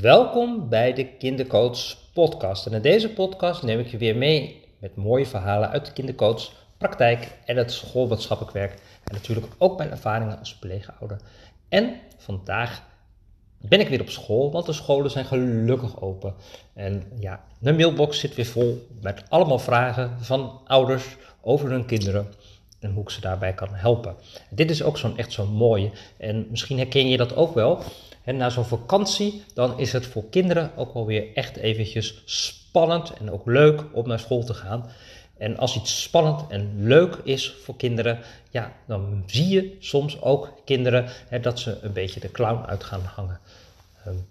Welkom bij de Kindercoach podcast. En in deze podcast neem ik je weer mee met mooie verhalen uit de kindercoach praktijk en het schoolwetenschappelijk werk. En natuurlijk ook mijn ervaringen als pleegouder. En vandaag ben ik weer op school, want de scholen zijn gelukkig open. En ja, de mailbox zit weer vol met allemaal vragen van ouders over hun kinderen en hoe ik ze daarbij kan helpen. Dit is ook zo'n echt zo'n mooie. En misschien herken je dat ook wel. Na zo'n vakantie, dan is het voor kinderen ook wel weer echt eventjes spannend en ook leuk om naar school te gaan. En als iets spannend en leuk is voor kinderen, ja, dan zie je soms ook kinderen hè, dat ze een beetje de clown uit gaan hangen. Um,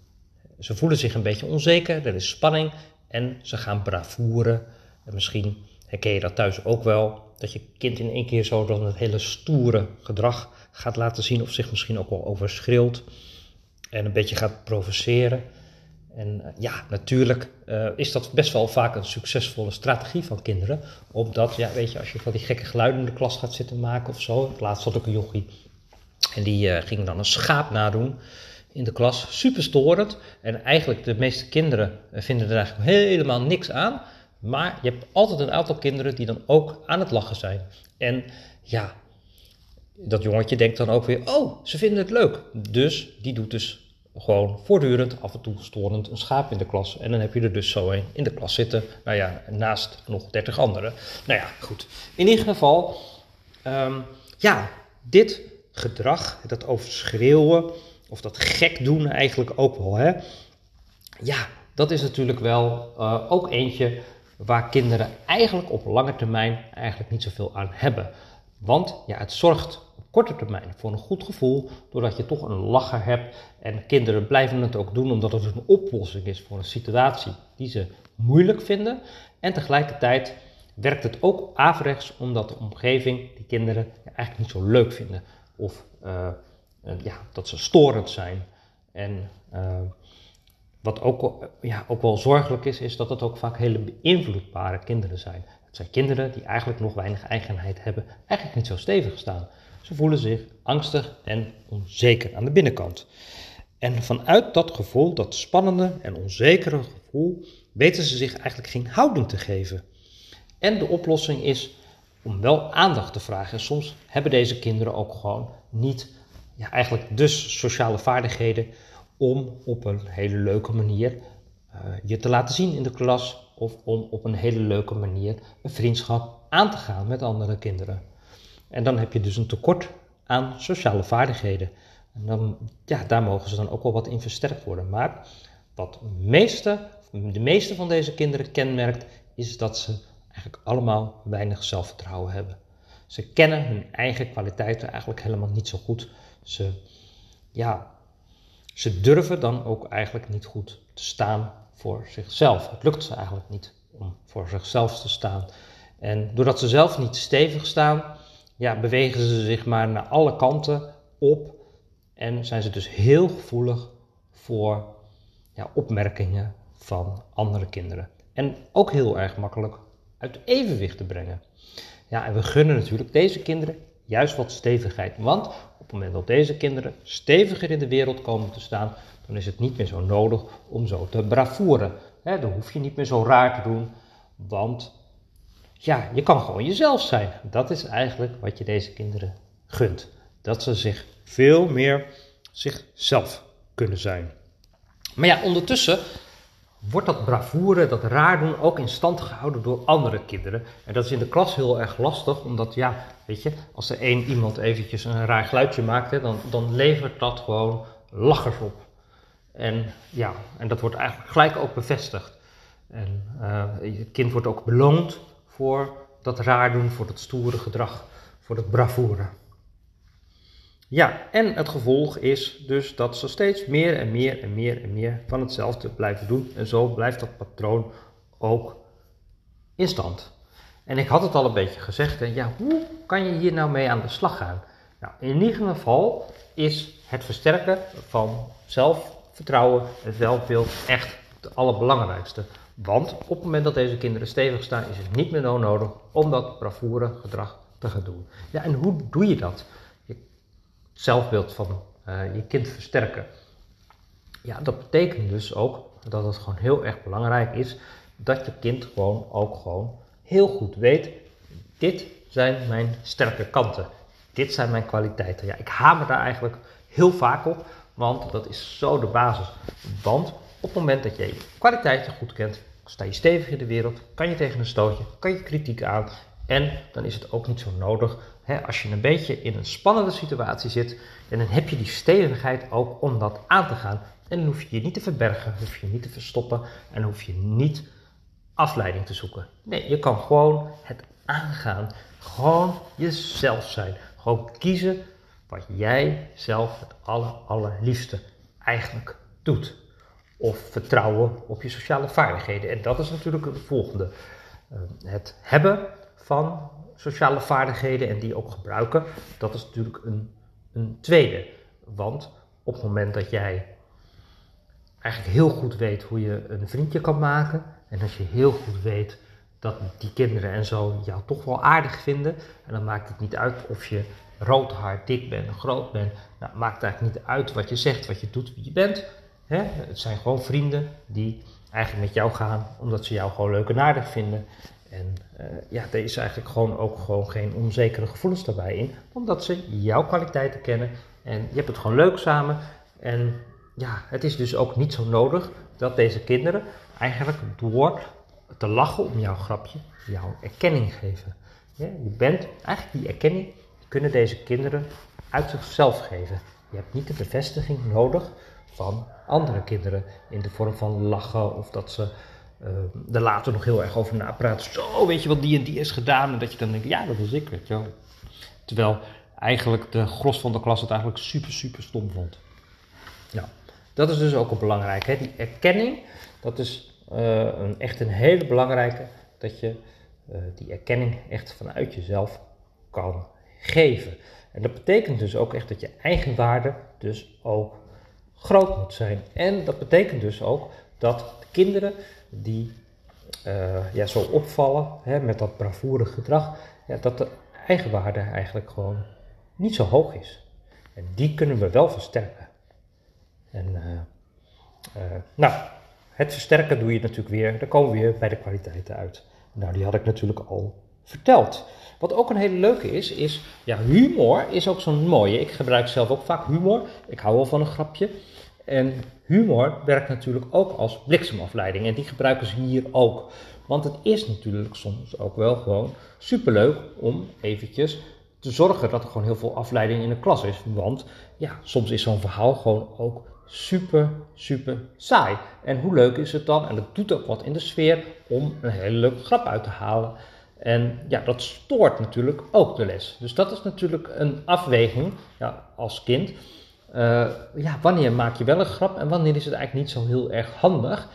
ze voelen zich een beetje onzeker, er is spanning en ze gaan bravoeren. En misschien herken je dat thuis ook wel, dat je kind in één keer zo dan het hele stoere gedrag gaat laten zien of zich misschien ook wel overschreeuwt en een beetje gaat provoceren. En uh, ja, natuurlijk uh, is dat best wel vaak een succesvolle strategie van kinderen. Omdat, ja, weet je, als je van die gekke geluiden in de klas gaat zitten maken of zo. Laatst had ik een jochie en die uh, ging dan een schaap nadoen in de klas. Super storend. En eigenlijk de meeste kinderen vinden er eigenlijk helemaal niks aan. Maar je hebt altijd een aantal kinderen die dan ook aan het lachen zijn. En ja, dat jongetje denkt dan ook weer, oh, ze vinden het leuk. Dus die doet dus gewoon voortdurend, af en toe storend, een schaap in de klas. En dan heb je er dus zo een in de klas zitten. Nou ja, naast nog 30 anderen. Nou ja, goed. In ieder geval, um, ja, dit gedrag, dat overschreeuwen, of dat gek doen eigenlijk ook wel, hè. Ja, dat is natuurlijk wel uh, ook eentje waar kinderen eigenlijk op lange termijn eigenlijk niet zoveel aan hebben. Want ja, het zorgt op korte termijn voor een goed gevoel, doordat je toch een lacher hebt. En kinderen blijven het ook doen omdat het een oplossing is voor een situatie die ze moeilijk vinden. En tegelijkertijd werkt het ook averechts omdat de omgeving die kinderen eigenlijk niet zo leuk vinden. Of uh, ja, dat ze storend zijn. En uh, wat ook, ja, ook wel zorgelijk is, is dat het ook vaak hele beïnvloedbare kinderen zijn. Het zijn kinderen die eigenlijk nog weinig eigenheid hebben, eigenlijk niet zo stevig staan. Ze voelen zich angstig en onzeker aan de binnenkant. En vanuit dat gevoel, dat spannende en onzekere gevoel, weten ze zich eigenlijk geen houding te geven. En de oplossing is om wel aandacht te vragen. En soms hebben deze kinderen ook gewoon niet, ja, eigenlijk dus sociale vaardigheden om op een hele leuke manier uh, je te laten zien in de klas of om op een hele leuke manier een vriendschap aan te gaan met andere kinderen. En dan heb je dus een tekort aan sociale vaardigheden. En dan, ja, daar mogen ze dan ook wel wat in versterkt worden. Maar wat meeste, de meeste van deze kinderen kenmerkt, is dat ze eigenlijk allemaal weinig zelfvertrouwen hebben. Ze kennen hun eigen kwaliteiten eigenlijk helemaal niet zo goed. Ze, ja, ze durven dan ook eigenlijk niet goed te staan voor zichzelf. Het lukt ze eigenlijk niet om voor zichzelf te staan. En doordat ze zelf niet stevig staan, ja, bewegen ze zich maar naar alle kanten op en zijn ze dus heel gevoelig voor ja, opmerkingen van andere kinderen. En ook heel erg makkelijk uit evenwicht te brengen. Ja, en we gunnen natuurlijk deze kinderen juist wat stevigheid. Want op het moment dat deze kinderen steviger in de wereld komen te staan, dan is het niet meer zo nodig om zo te bravoeren. Dan hoef je niet meer zo raar te doen, want ja, je kan gewoon jezelf zijn. Dat is eigenlijk wat je deze kinderen gunt. Dat ze zich veel meer zichzelf kunnen zijn. Maar ja, ondertussen wordt dat bravoure, dat raar doen ook in stand gehouden door andere kinderen. En dat is in de klas heel erg lastig, omdat ja, weet je, als er één iemand eventjes een raar geluidje maakt, hè, dan, dan levert dat gewoon lachers op. En ja, en dat wordt eigenlijk gelijk ook bevestigd. En uh, het kind wordt ook beloond voor dat raar doen, voor dat stoere gedrag, voor dat bravoure. Ja, en het gevolg is dus dat ze steeds meer en meer en meer en meer van hetzelfde blijven doen. En zo blijft dat patroon ook in stand. En ik had het al een beetje gezegd, hè, ja, hoe kan je hier nou mee aan de slag gaan? Nou, in ieder geval is het versterken van zelfvertrouwen en zelfbeeld echt het allerbelangrijkste. Want op het moment dat deze kinderen stevig staan, is het niet meer nodig om dat bravoure gedrag te gaan doen. Ja, en hoe doe je dat? Zelfbeeld van uh, je kind versterken. ja, dat betekent dus ook dat het gewoon heel erg belangrijk is dat je kind gewoon ook gewoon heel goed weet, dit zijn mijn sterke kanten. Dit zijn mijn kwaliteiten. Ja, ik hamer daar eigenlijk heel vaak op, want dat is zo de basis. Want op het moment dat je je kwaliteiten goed kent, sta je stevig in de wereld, kan je tegen een stootje, kan je kritiek aan. En dan is het ook niet zo nodig, als je een beetje in een spannende situatie zit, dan heb je die stevigheid ook om dat aan te gaan. En dan hoef je je niet te verbergen, hoef je niet te verstoppen en hoef je niet afleiding te zoeken. Nee, je kan gewoon het aangaan. Gewoon jezelf zijn. Gewoon kiezen wat jij zelf het aller, allerliefste eigenlijk doet. Of vertrouwen op je sociale vaardigheden. En dat is natuurlijk het volgende. Eh, het hebben van sociale vaardigheden en die ook gebruiken, dat is natuurlijk een, een tweede. Want op het moment dat jij eigenlijk heel goed weet hoe je een vriendje kan maken, en als je heel goed weet dat die kinderen en zo jou toch wel aardig vinden, en dan maakt het niet uit of je rood haar, dik bent, groot bent, nou, maakt eigenlijk niet uit wat je zegt, wat je doet, wie je bent. Hè? Het zijn gewoon vrienden die eigenlijk met jou gaan omdat ze jou gewoon leuk en aardig vinden. En uh, ja, er is eigenlijk gewoon ook gewoon geen onzekere gevoelens daarbij in, omdat ze jouw kwaliteiten kennen en je hebt het gewoon leuk samen. En ja, het is dus ook niet zo nodig dat deze kinderen eigenlijk door te lachen om jouw grapje jouw erkenning geven. Je bent eigenlijk die erkenning kunnen deze kinderen uit zichzelf geven. Je hebt niet de bevestiging nodig van andere kinderen in de vorm van lachen of dat ze uh, er later nog heel erg over napraten. Zo, weet je wat die en die is gedaan? En dat je dan denkt, ja, dat was ik, weet je wel. Terwijl eigenlijk de gros van de klas het eigenlijk super, super stom vond. Ja, dat is dus ook een belangrijke. Hè? Die erkenning, dat is uh, een, echt een hele belangrijke, dat je uh, die erkenning echt vanuit jezelf kan geven. En dat betekent dus ook echt dat je eigenwaarde dus ook groot moet zijn. En dat betekent dus ook dat de kinderen die uh, ja, zo opvallen hè, met dat bravoerig gedrag, ja, dat de eigenwaarde eigenlijk gewoon niet zo hoog is. En die kunnen we wel versterken. En uh, uh, nou, het versterken doe je natuurlijk weer, dan komen we weer bij de kwaliteiten uit. Nou, die had ik natuurlijk al verteld. Wat ook een hele leuke is, is ja, humor is ook zo'n mooie. Ik gebruik zelf ook vaak humor. Ik hou wel van een grapje. En humor werkt natuurlijk ook als bliksemafleiding. En die gebruiken ze hier ook. Want het is natuurlijk soms ook wel gewoon superleuk om eventjes te zorgen dat er gewoon heel veel afleiding in de klas is. Want ja, soms is zo'n verhaal gewoon ook super, super saai. En hoe leuk is het dan? En dat doet ook wat in de sfeer om een hele leuke grap uit te halen. En ja, dat stoort natuurlijk ook de les. Dus dat is natuurlijk een afweging ja, als kind. Uh, ja, wanneer maak je wel een grap en wanneer is het eigenlijk niet zo heel erg handig?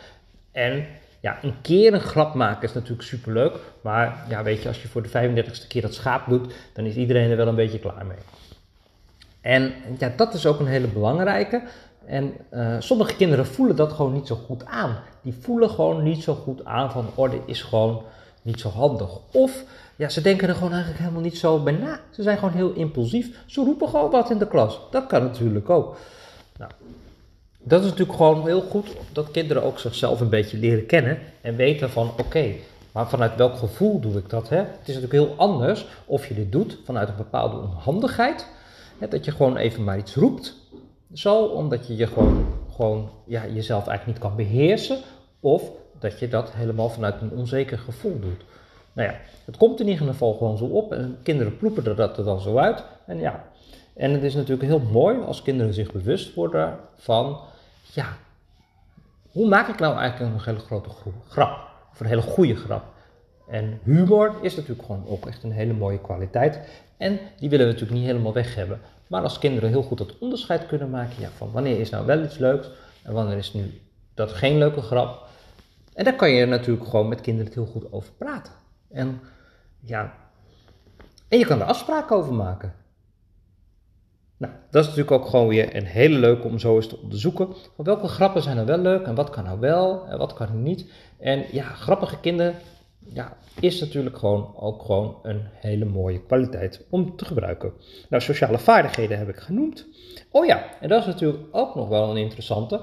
En ja, een keer een grap maken is natuurlijk superleuk. Maar ja, weet je, als je voor de 35ste keer dat schaap doet, dan is iedereen er wel een beetje klaar mee. En ja, dat is ook een hele belangrijke. En uh, sommige kinderen voelen dat gewoon niet zo goed aan. Die voelen gewoon niet zo goed aan van orde is gewoon niet zo handig. Of ja, ze denken er gewoon eigenlijk helemaal niet zo bij na. Ze zijn gewoon heel impulsief. Ze roepen gewoon wat in de klas. Dat kan natuurlijk ook. Nou, dat is natuurlijk gewoon heel goed dat kinderen ook zichzelf een beetje leren kennen en weten van oké, maar vanuit welk gevoel doe ik dat? Hè? Het is natuurlijk heel anders of je dit doet vanuit een bepaalde onhandigheid. Hè, dat je gewoon even maar iets roept. Zo, omdat je je gewoon, gewoon ja, jezelf eigenlijk niet kan beheersen. Of dat je dat helemaal vanuit een onzeker gevoel doet. Nou ja, het komt in ieder geval gewoon zo op en kinderen ploepen dat er dan zo uit. En ja, en het is natuurlijk heel mooi als kinderen zich bewust worden van, ja, hoe maak ik nou eigenlijk een hele grote grap? Of een hele goede grap? En humor is natuurlijk gewoon ook echt een hele mooie kwaliteit. En die willen we natuurlijk niet helemaal weg hebben. Maar als kinderen heel goed dat onderscheid kunnen maken, ja, van wanneer is nou wel iets leuks en wanneer is nu dat geen leuke grap. En daar kan je natuurlijk gewoon met kinderen heel goed over praten. En ja, en je kan er afspraken over maken. Nou, dat is natuurlijk ook gewoon weer een hele leuke om zo eens te onderzoeken. Van welke grappen zijn er wel leuk en wat kan nou wel en wat kan er niet. En ja, grappige kinderen, ja, is natuurlijk gewoon ook gewoon een hele mooie kwaliteit om te gebruiken. Nou, sociale vaardigheden heb ik genoemd. Oh ja, en dat is natuurlijk ook nog wel een interessante,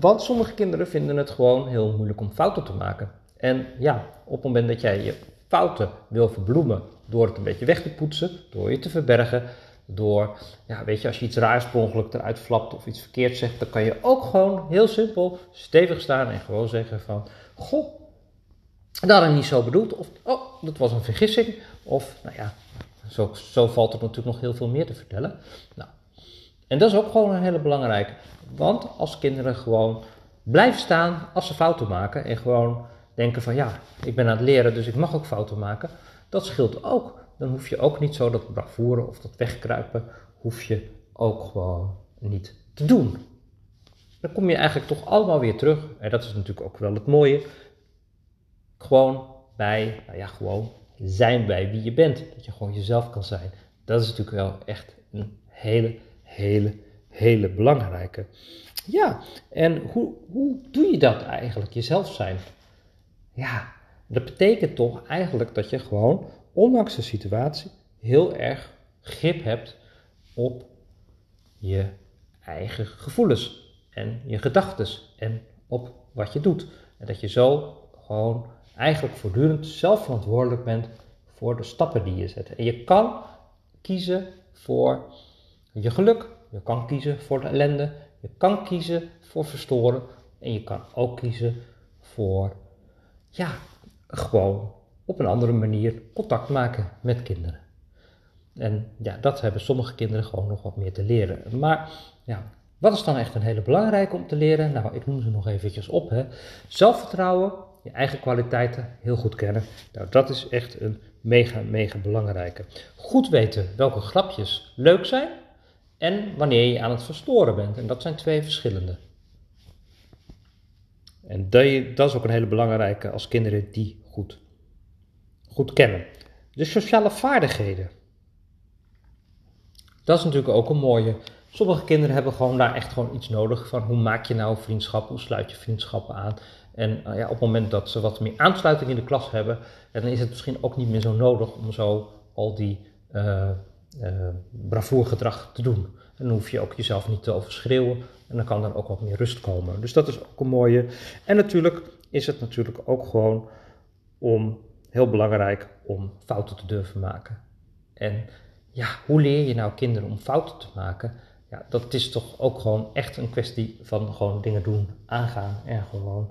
want sommige kinderen vinden het gewoon heel moeilijk om fouten te maken. En ja, op het moment dat jij je fouten wil verbloemen door het een beetje weg te poetsen, door je te verbergen, door, ja, weet je, als je iets raars per ongeluk eruit flapt of iets verkeerd zegt, dan kan je ook gewoon heel simpel stevig staan en gewoon zeggen van, goh, dat had ik niet zo bedoeld, of oh, dat was een vergissing, of nou ja, zo, zo valt er natuurlijk nog heel veel meer te vertellen. Nou, en dat is ook gewoon een hele belangrijke, want als kinderen gewoon blijven staan als ze fouten maken en gewoon denken van ja, ik ben aan het leren, dus ik mag ook fouten maken, dat scheelt ook. Dan hoef je ook niet zo dat bravoure of dat wegkruipen, hoef je ook gewoon niet te doen. Dan kom je eigenlijk toch allemaal weer terug, en dat is natuurlijk ook wel het mooie, gewoon bij, nou ja, gewoon zijn bij wie je bent. Dat je gewoon jezelf kan zijn. Dat is natuurlijk wel echt een hele, hele, hele belangrijke. Ja, en hoe, hoe doe je dat eigenlijk, jezelf zijn? Ja, dat betekent toch eigenlijk dat je gewoon, ondanks de situatie, heel erg grip hebt op je eigen gevoelens en je gedachten en op wat je doet. En dat je zo gewoon eigenlijk voortdurend zelf verantwoordelijk bent voor de stappen die je zet. En je kan kiezen voor je geluk, je kan kiezen voor de ellende, je kan kiezen voor verstoren en je kan ook kiezen voor, ja, gewoon op een andere manier contact maken met kinderen. En ja, dat hebben sommige kinderen gewoon nog wat meer te leren. Maar ja, wat is dan echt een hele belangrijke om te leren? Nou, ik noem ze nog eventjes op. Hè. Zelfvertrouwen, je eigen kwaliteiten heel goed kennen. Nou, dat is echt een mega, mega belangrijke. Goed weten welke grapjes leuk zijn en wanneer je aan het verstoren bent. En dat zijn twee verschillende. En dat is ook een hele belangrijke als kinderen die goed, goed kennen. De sociale vaardigheden. Dat is natuurlijk ook een mooie. Sommige kinderen hebben gewoon daar echt gewoon iets nodig van hoe maak je nou vriendschap, hoe sluit je vriendschappen aan. En uh, ja, op het moment dat ze wat meer aansluiting in de klas hebben, dan is het misschien ook niet meer zo nodig om zo al die uh, uh, te doen. Dan hoef je ook jezelf niet te overschreeuwen en dan kan er ook wat meer rust komen. Dus dat is ook een mooie. En natuurlijk is het natuurlijk ook gewoon om, heel belangrijk om fouten te durven maken. En ja, hoe leer je nou kinderen om fouten te maken? Ja, dat is toch ook gewoon echt een kwestie van gewoon dingen doen, aangaan en gewoon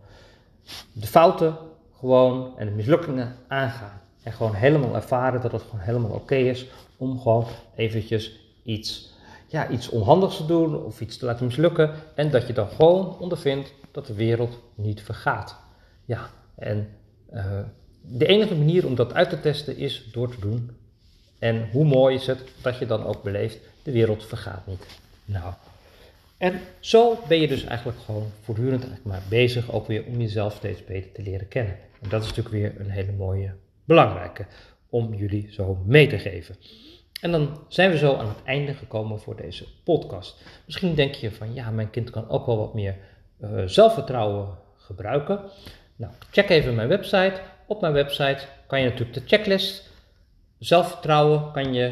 de fouten gewoon en de mislukkingen aangaan. En gewoon helemaal ervaren dat het gewoon helemaal oké is om gewoon eventjes iets, ja, iets onhandigs te doen of iets te laten mislukken. En dat je dan gewoon ondervindt dat de wereld niet vergaat. Ja, en uh, de enige manier om dat uit te testen is door te doen. En hoe mooi is het dat je dan ook beleeft, de wereld vergaat niet. Nou, en zo ben je dus eigenlijk gewoon voortdurend eigenlijk maar bezig ook weer om jezelf steeds beter te leren kennen. En dat is natuurlijk weer een hele mooie, belangrijke om jullie zo mee te geven. En dan zijn we zo aan het einde gekomen voor deze podcast. Misschien denk je van ja, mijn kind kan ook wel wat meer uh, zelfvertrouwen gebruiken. Nou, check even mijn website. Op mijn website kan je natuurlijk de checklist zelfvertrouwen kan je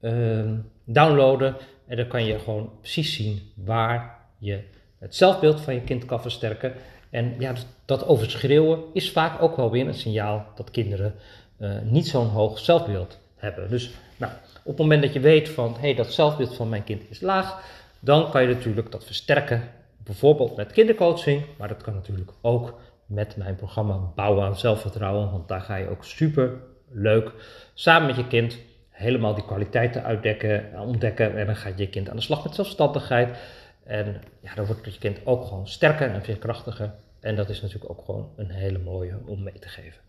uh, downloaden. En dan kan je gewoon precies zien waar je het zelfbeeld van je kind kan versterken. En ja, dat overschreeuwen is vaak ook wel weer een signaal dat kinderen uh, niet zo'n hoog zelfbeeld hebben. Dus nou, op het moment dat je weet van hé, hey, dat zelfbeeld van mijn kind is laag, dan kan je natuurlijk dat versterken. Bijvoorbeeld met kindercoaching, maar dat kan natuurlijk ook met mijn programma Bouwen aan Zelfvertrouwen. Want daar ga je ook super leuk samen met je kind helemaal die kwaliteiten uitdekken, ontdekken. En dan gaat je kind aan de slag met zelfstandigheid. En ja, dan wordt je kind ook gewoon sterker en veerkrachtiger. En dat is natuurlijk ook gewoon een hele mooie om mee te geven.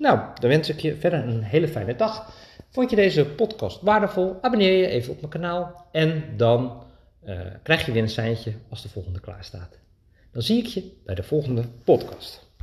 Nou, dan wens ik je verder een hele fijne dag. Vond je deze podcast waardevol? Abonneer je even op mijn kanaal. En dan uh, krijg je weer een seintje als de volgende klaar staat. Dan zie ik je bij de volgende podcast.